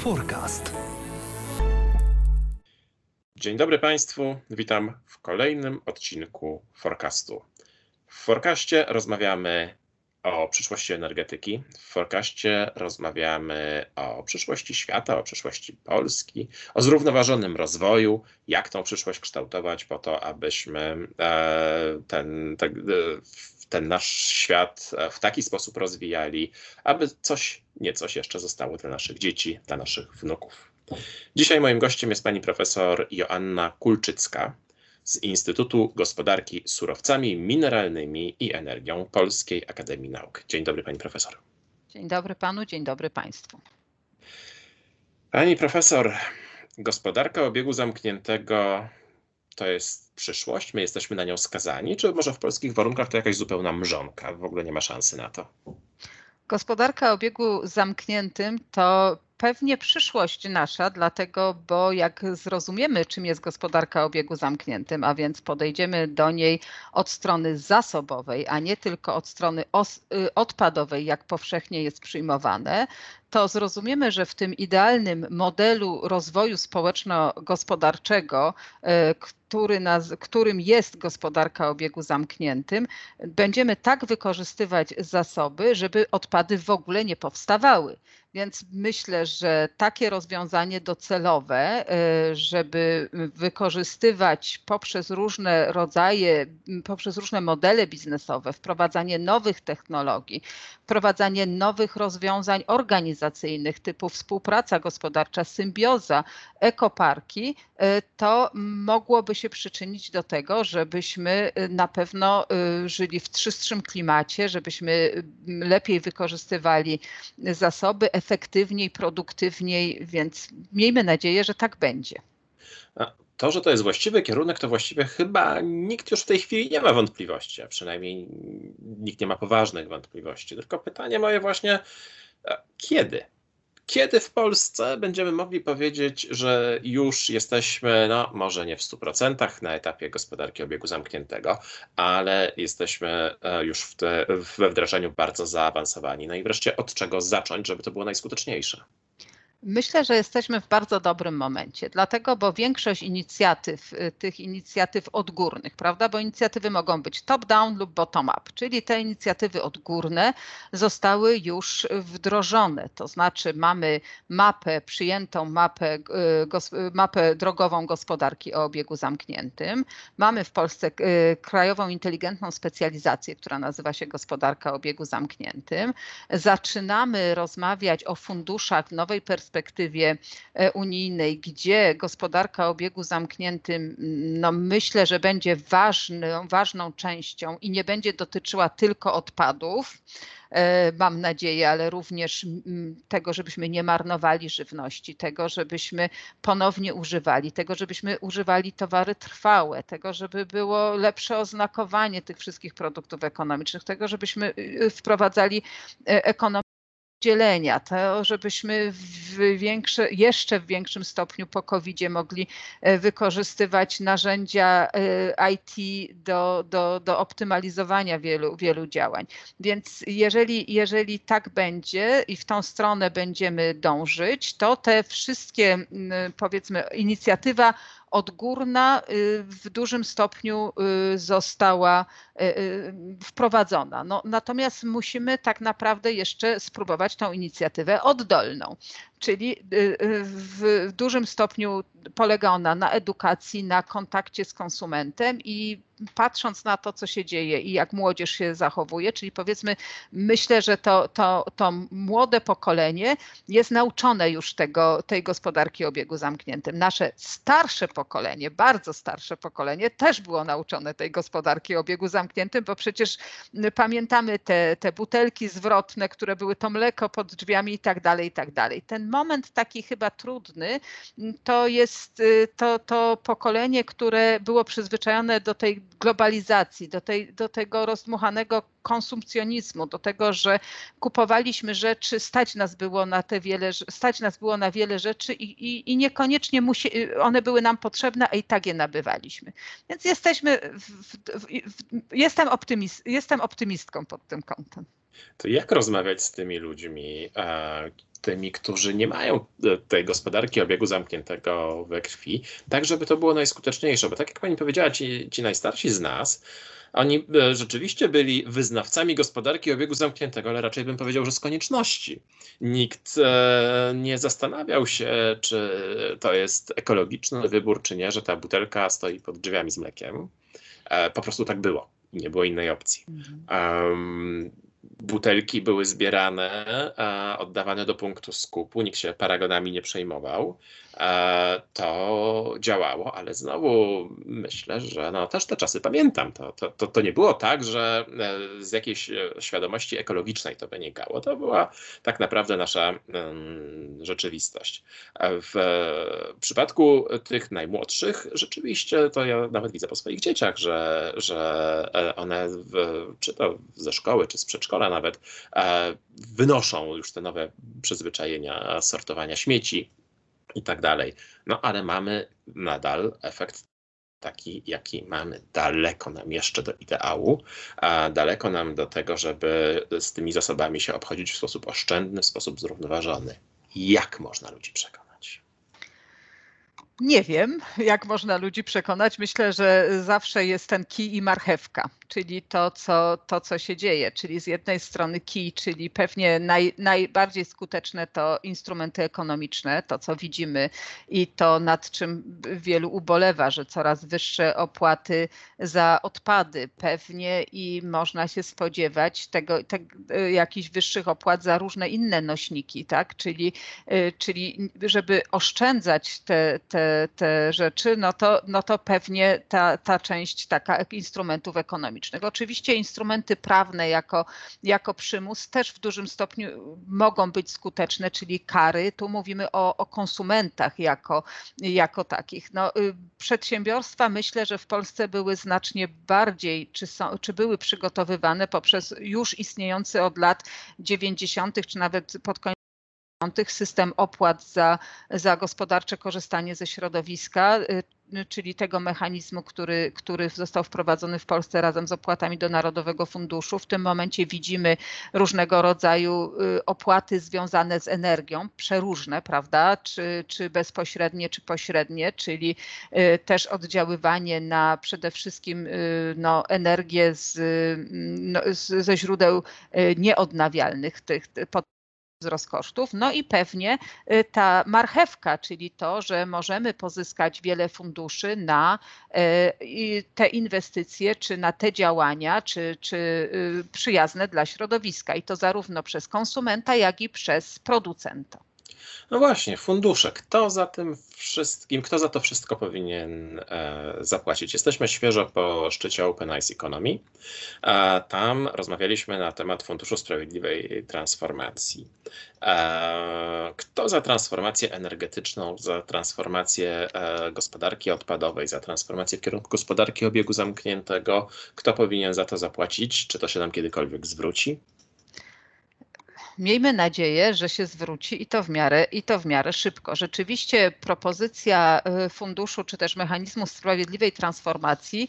Forecast. Dzień dobry Państwu, witam w kolejnym odcinku Forecastu. W Forecastie rozmawiamy o przyszłości energetyki. W Forecastie rozmawiamy o przyszłości świata, o przyszłości Polski, o zrównoważonym rozwoju, jak tą przyszłość kształtować po to, abyśmy e, ten, ten, ten nasz świat w taki sposób rozwijali, aby coś, nie coś jeszcze zostało dla naszych dzieci, dla naszych wnuków. Dzisiaj moim gościem jest pani profesor Joanna Kulczycka z Instytutu Gospodarki Surowcami Mineralnymi i Energią Polskiej Akademii Nauk. Dzień dobry pani profesor. Dzień dobry panu, dzień dobry państwu. Pani profesor, gospodarka obiegu zamkniętego to jest przyszłość? My jesteśmy na nią skazani? Czy może w polskich warunkach to jakaś zupełna mrzonka? W ogóle nie ma szansy na to. Gospodarka o obiegu zamkniętym to pewnie przyszłość nasza, dlatego, bo jak zrozumiemy, czym jest gospodarka obiegu zamkniętym, a więc podejdziemy do niej od strony zasobowej, a nie tylko od strony y, odpadowej, jak powszechnie jest przyjmowane, to zrozumiemy, że w tym idealnym modelu rozwoju społeczno-gospodarczego, e, który którym jest gospodarka o obiegu zamkniętym, będziemy tak wykorzystywać zasoby, żeby odpady w ogóle nie powstawały. Więc myślę, że takie rozwiązanie docelowe, e, żeby wykorzystywać poprzez różne rodzaje, poprzez różne modele biznesowe, wprowadzanie nowych technologii, wprowadzanie nowych rozwiązań organizacyjnych typu współpraca gospodarcza, symbioza, ekoparki, e, to mogłoby się przyczynić do tego, żebyśmy e, na pewno żyli w czystszym klimacie, żebyśmy lepiej wykorzystywali zasoby, efektywniej, produktywniej, więc miejmy nadzieję, że tak będzie. To, że to jest właściwy kierunek, to właściwie chyba nikt już w tej chwili nie ma wątpliwości, a przynajmniej nikt nie ma poważnych wątpliwości. Tylko pytanie moje właśnie, kiedy? Kiedy w Polsce będziemy mogli powiedzieć, że już jesteśmy, no może nie w 100% na etapie gospodarki obiegu zamkniętego, ale jesteśmy e, już w te, we wdrażaniu bardzo zaawansowani. No i wreszcie od czego zacząć, żeby to było najskuteczniejsze? Myślę, że jesteśmy w bardzo dobrym momencie, dlatego, bo większość inicjatyw, y, tych inicjatyw odgórnych, prawda, bo inicjatywy mogą być top-down lub bottom-up, czyli te inicjatywy odgórne zostały już wdrożone, to znaczy mamy mapę, przyjętą mapę, y, mapę drogową gospodarki o obiegu zamkniętym, mamy w Polsce y, krajową inteligentną specjalizację, która nazywa się gospodarka o obiegu zamkniętym, zaczynamy rozmawiać o funduszach nowej perspektywie, perspektywie e, unijnej, gdzie gospodarka o obiegu zamkniętym, no myślę, że będzie ważną, ważną częścią i nie będzie dotyczyła tylko odpadów, e, mam nadzieję, ale również tego, żebyśmy nie marnowali żywności, tego, żebyśmy ponownie używali, tego, żebyśmy używali towary trwałe, tego, żeby było lepsze oznakowanie tych wszystkich produktów ekonomicznych, tego, żebyśmy y, wprowadzali e, ekonomię dzielenia, to żebyśmy w większe, jeszcze w większym stopniu po covid mogli e, wykorzystywać narzędzia e, IT do, do, do optymalizowania wielu, wielu działań. Więc jeżeli, jeżeli tak będzie i w tą stronę będziemy dążyć, to te wszystkie powiedzmy inicjatywa odgórna y, w dużym stopniu y, została y, wprowadzona. No, natomiast musimy tak naprawdę jeszcze spróbować tą inicjatywę oddolną czyli y, y, w dużym stopniu polega ona na edukacji, na kontakcie z konsumentem i patrząc na to, co się dzieje i jak młodzież się zachowuje, czyli powiedzmy, myślę, że to, to, to młode pokolenie jest nauczone już tego, tej gospodarki obiegu zamkniętym. Nasze starsze pokolenie, bardzo starsze pokolenie też było nauczone tej gospodarki obiegu zamkniętym, bo przecież pamiętamy te, te butelki zwrotne, które były to mleko pod drzwiami i tak dalej, i tak dalej. Ten moment taki chyba trudny to jest y, to, to pokolenie, które było przyzwyczajone do tej globalizacji, do, tej, do tego rozdmuchanego konsumpcjonizmu, do tego, że kupowaliśmy rzeczy, stać nas było na te wiele, stać nas było na wiele rzeczy i, i, i niekoniecznie musi, one były nam potrzebne, a i tak je nabywaliśmy. Więc jesteśmy, w, w, w, jestem, optymist, jestem optymistką pod tym kątem. To jak rozmawiać z tymi ludźmi? Tymi, którzy nie mają tej gospodarki obiegu zamkniętego we krwi, tak żeby to było najskuteczniejsze. Bo tak jak pani powiedziała, ci, ci najstarsi z nas, oni e, rzeczywiście byli wyznawcami gospodarki obiegu zamkniętego, ale raczej bym powiedział, że z konieczności. Nikt e, nie zastanawiał się, czy to jest ekologiczny wybór, czy nie, że ta butelka stoi pod drzwiami z mlekiem. E, po prostu tak było. Nie było innej opcji. Um, butelki były zbierane, oddawane do punktu skupu, nikt się paragonami nie przejmował. E, to działało, ale znowu myślę, że no, też te czasy pamiętam. To, to, to, to nie było tak, że e, z jakiejś e, świadomości ekologicznej to wynikało. To była tak naprawdę nasza rzeczywistość. W przypadku tych najmłodszych, rzeczywiście to ja nawet widzę po swoich dzieciach, że, że one w, czy to ze szkoły, czy z przedszkola nawet wynoszą już te nowe przyzwyczajenia sortowania śmieci, i tak dalej. No ale mamy nadal efekt taki, jaki mamy. Daleko nam jeszcze do ideału, a daleko nam do tego, żeby z tymi zasobami się obchodzić w sposób oszczędny, w sposób zrównoważony. Jak można ludzi przekonać? Nie wiem, jak można ludzi przekonać. Myślę, że zawsze jest ten kij i marchewka czyli to co, to, co się dzieje. Czyli z jednej strony key, czyli pewnie naj, najbardziej skuteczne to instrumenty ekonomiczne, to co widzimy i to nad czym wielu ubolewa, że coraz wyższe opłaty za odpady pewnie i można się spodziewać tego, te, jakichś wyższych opłat za różne inne nośniki, tak? Czyli, czyli żeby oszczędzać te, te, te rzeczy, no to, no to pewnie ta, ta część taka instrumentów ekonomicznych. Oczywiście instrumenty prawne jako, jako przymus też w dużym stopniu mogą być skuteczne, czyli kary. Tu mówimy o, o konsumentach jako, jako takich. No, y, przedsiębiorstwa myślę, że w Polsce były znacznie bardziej, czy, są, czy były przygotowywane poprzez już istniejący od lat 90., czy nawet pod koniec system opłat za, za gospodarcze korzystanie ze środowiska, y, czyli tego mechanizmu, który, który został wprowadzony w Polsce razem z opłatami do Narodowego Funduszu. W tym momencie widzimy różnego rodzaju y, opłaty związane z energią, przeróżne, prawda, czy, czy bezpośrednie, czy pośrednie, czyli y, też oddziaływanie na przede wszystkim no, energię z, no, ze źródeł nieodnawialnych, tych, wzrost kosztów. No i pewnie y, ta marchewka, czyli to, że możemy pozyskać wiele funduszy na y, te inwestycje, czy na te działania, czy, czy y, przyjazne dla środowiska i to zarówno przez konsumenta, jak i przez producenta. No właśnie, fundusze. Kto za tym wszystkim, kto za to wszystko powinien e, zapłacić? Jesteśmy świeżo po szczycie Open Economy. E, tam rozmawialiśmy na temat Funduszu Sprawiedliwej Transformacji. E, kto za transformację energetyczną, za transformację e, gospodarki odpadowej, za transformację w kierunku gospodarki obiegu zamkniętego, kto powinien za to zapłacić? Czy to się nam kiedykolwiek zwróci? Miejmy nadzieję, że się zwróci i to w miarę, i to w miarę szybko. Rzeczywiście propozycja y, funduszu czy też mechanizmu sprawiedliwej transformacji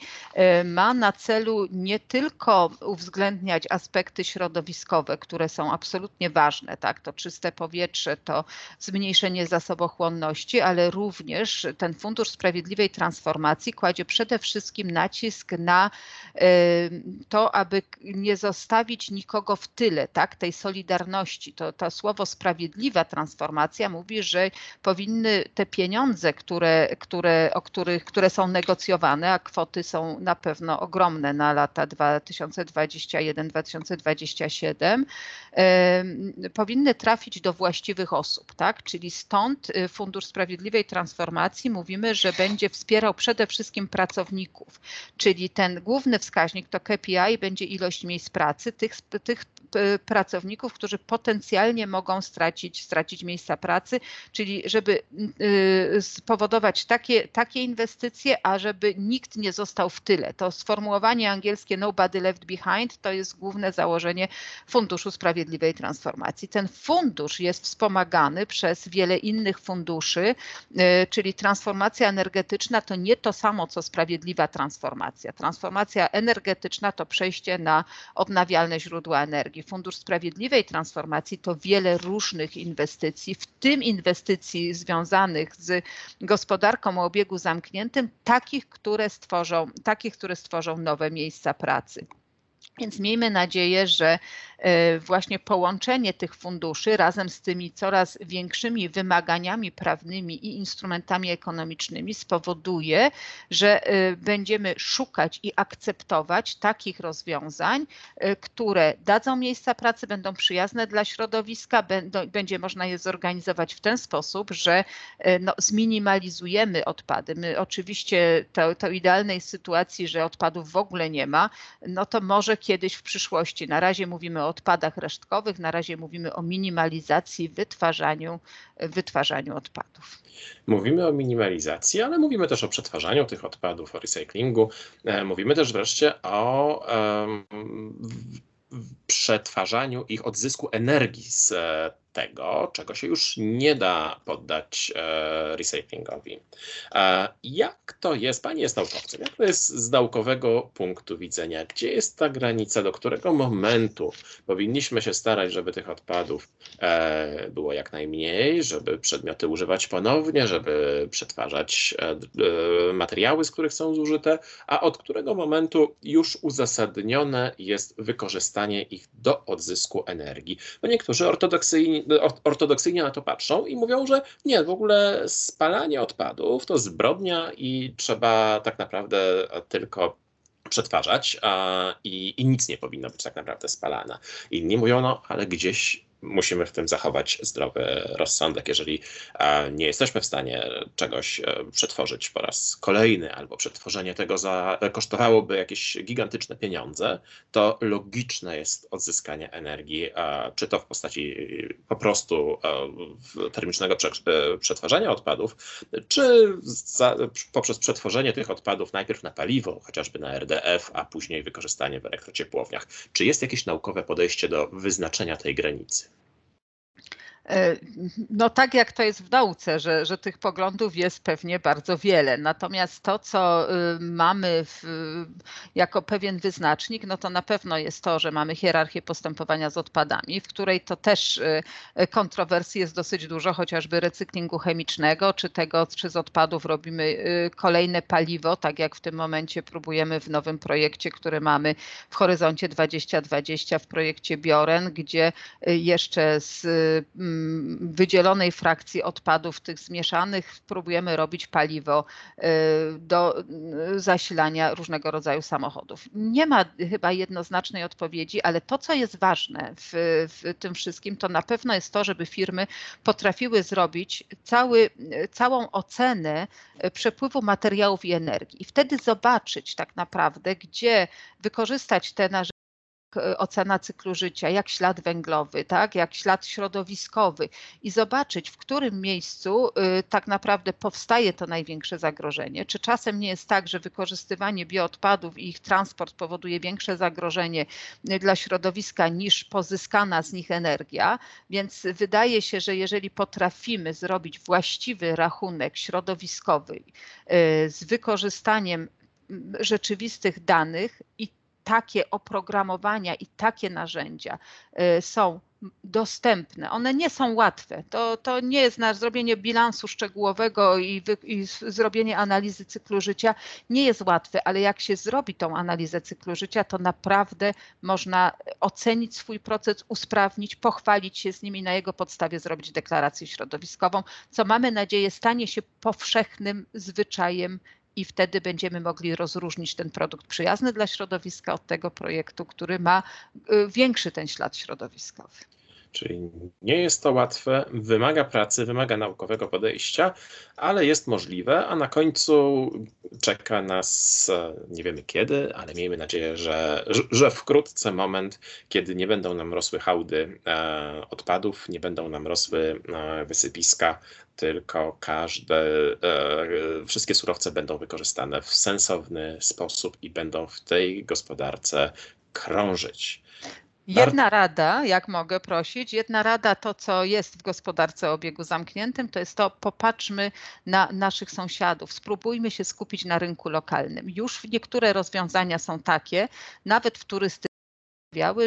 y, ma na celu nie tylko uwzględniać aspekty środowiskowe, które są absolutnie ważne, tak, to czyste powietrze, to zmniejszenie zasobochłonności, ale również ten fundusz sprawiedliwej transformacji kładzie przede wszystkim nacisk na y, to, aby nie zostawić nikogo w tyle, tak, tej solidarności to, to słowo sprawiedliwa transformacja mówi, że powinny te pieniądze, które, które, o których, które są negocjowane, a kwoty są na pewno ogromne na lata 2021-2027, powinny trafić do właściwych osób, tak? Czyli stąd y, Fundusz Sprawiedliwej Transformacji mówimy, że będzie wspierał przede wszystkim pracowników, czyli ten główny wskaźnik to KPI będzie ilość miejsc pracy tych, tych y, pracowników, którzy potencjalnie mogą stracić, stracić miejsca pracy, czyli żeby y, spowodować takie, takie inwestycje, a żeby nikt nie został w tyle. To sformułowanie angielskie nobody left behind to jest główne założenie Funduszu Sprawiedliwej Transformacji. Ten fundusz jest wspomagany przez wiele innych funduszy, y, czyli transformacja energetyczna to nie to samo co sprawiedliwa transformacja. Transformacja energetyczna to przejście na odnawialne źródła energii. Fundusz Sprawiedliwej Transformacji transformacji to wiele różnych inwestycji, w tym inwestycji związanych z gospodarką o obiegu zamkniętym, takich, które stworzą, takich, które stworzą nowe miejsca pracy. Więc miejmy nadzieję, że właśnie połączenie tych funduszy razem z tymi coraz większymi wymaganiami prawnymi i instrumentami ekonomicznymi spowoduje, że e, będziemy szukać i akceptować takich rozwiązań, e, które dadzą miejsca pracy, będą przyjazne dla środowiska, będzie można je zorganizować w ten sposób, że no, zminimalizujemy odpady. My oczywiście to, to idealnej sytuacji, że odpadów w ogóle nie ma, no to może kiedyś w przyszłości. Na razie mówimy o odpadach resztkowych, na razie mówimy o minimalizacji, wytwarzaniu, wytwarzaniu odpadów. Mówimy o minimalizacji, ale mówimy też o przetwarzaniu tych odpadów, o recyklingu. E, mówimy też wreszcie o um, przetwarzaniu ich odzysku energii z tego, czego się już nie da poddać e, recyklingowi. E, jak to jest, Pani jest naukowcem, jak to jest z naukowego punktu widzenia? Gdzie jest ta granica, do którego momentu powinniśmy się starać, żeby tych odpadów e, było jak najmniej, żeby przedmioty używać ponownie, żeby przetwarzać e, e, materiały, z których są zużyte, a od którego momentu już uzasadnione jest wykorzystanie ich do odzysku energii? Bo niektórzy ortodoksyjni ortodoksyjnie na to patrzą i mówią, że nie, w ogóle spalanie odpadów to zbrodnia i trzeba tak naprawdę tylko przetwarzać a, i, i nic nie powinno być tak naprawdę spalane. Inni mówią, no ale gdzieś musimy w tym zachować zdrowy rozsądek. Jeżeli e, nie jesteśmy w stanie czegoś e, przetworzyć po raz kolejny, albo przetworzenie tego za, kosztowałoby jakieś gigantyczne pieniądze, to logiczne jest odzyskanie energii, czy to w postaci po prostu e, termicznego przetwarzania odpadów, czy za, poprzez przetworzenie tych odpadów najpierw na paliwo, chociażby na RDF, a później wykorzystanie w elektrociepłowniach. Czy jest jakieś naukowe podejście do wyznaczenia tej granicy? E, no tak jak to jest w nauce, że, że tych poglądów jest pewnie bardzo wiele. Natomiast to, co y, mamy w, jako pewien wyznacznik, no to na pewno jest to, że mamy hierarchię postępowania z odpadami, w której to też y, kontrowersji jest dosyć dużo, chociażby recyklingu chemicznego, czy tego, czy z odpadów robimy y, kolejne paliwo, tak jak w tym momencie próbujemy w nowym projekcie, który mamy w horyzoncie 2020 w projekcie Bioren, gdzie jeszcze z wydzielonej frakcji odpadów tych zmieszanych próbujemy robić paliwo y, do y, zasilania różnego rodzaju samochodów. Nie ma chyba jednoznacznej odpowiedzi, ale to, co jest ważne w, w tym wszystkim, to na pewno jest to, żeby firmy potrafiły zrobić cały, całą ocenę przepływu materiałów i energii i wtedy zobaczyć tak naprawdę, gdzie wykorzystać te narzędzia, ocena cyklu życia, jak ślad węglowy, tak, jak ślad środowiskowy i zobaczyć, w którym miejscu y, tak naprawdę powstaje to największe zagrożenie. Czy czasem nie jest tak, że wykorzystywanie bioodpadów i ich transport powoduje większe zagrożenie y, dla środowiska niż pozyskana z nich energia? Więc wydaje się, że jeżeli potrafimy zrobić właściwy rachunek środowiskowy y, z wykorzystaniem rzeczywistych danych i takie oprogramowania i takie narzędzia y, są dostępne. One nie są łatwe. To, to nie jest zrobienie bilansu szczegółowego i, wy, i, zrobienie analizy cyklu życia nie jest łatwe, ale jak się zrobi tą analizę cyklu życia, to naprawdę można ocenić swój proces, usprawnić, pochwalić się z nimi na jego podstawie zrobić deklarację środowiskową, co mamy nadzieję stanie się powszechnym zwyczajem i wtedy będziemy mogli rozróżnić ten produkt przyjazny dla środowiska od tego projektu, który ma y, większy ten ślad środowiskowy. Czyli nie jest to łatwe, wymaga pracy, wymaga naukowego podejścia, ale jest możliwe, a na końcu czeka nas, e, nie wiemy kiedy, ale miejmy nadzieję, że, że wkrótce moment, kiedy nie będą nam rosły hałdy e, odpadów, nie będą nam rosły e, wysypiska, tylko każde, wszystkie surowce będą wykorzystane w sensowny sposób i będą w tej gospodarce krążyć. Jedna rada, jak mogę prosić, jedna rada to, co jest w gospodarce o obiegu zamkniętym, to jest to, popatrzmy na naszych sąsiadów, spróbujmy się skupić na rynku lokalnym. Już niektóre rozwiązania są takie, nawet w turystyce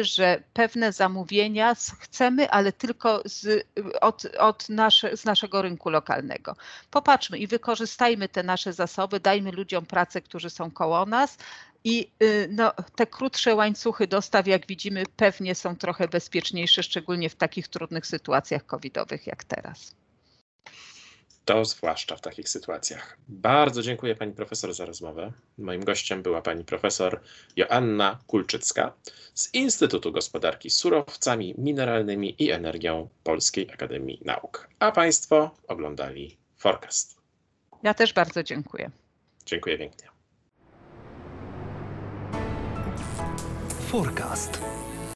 że pewne zamówienia chcemy, ale tylko z, od, od nasze, z naszego rynku lokalnego. Popatrzmy i wykorzystajmy te nasze zasoby, dajmy ludziom pracę, którzy są koło nas. I y, no, te krótsze łańcuchy dostaw, jak widzimy, pewnie są trochę bezpieczniejsze, szczególnie w takich trudnych sytuacjach covidowych jak teraz. To zwłaszcza w takich sytuacjach. Bardzo dziękuję pani profesor za rozmowę. Moim gościem była pani profesor Joanna Kulczycka z Instytutu Gospodarki Surowcami Mineralnymi i Energią Polskiej Akademii Nauk. A państwo oglądali Forecast. Ja też bardzo dziękuję. Dziękuję pięknie. Forecast.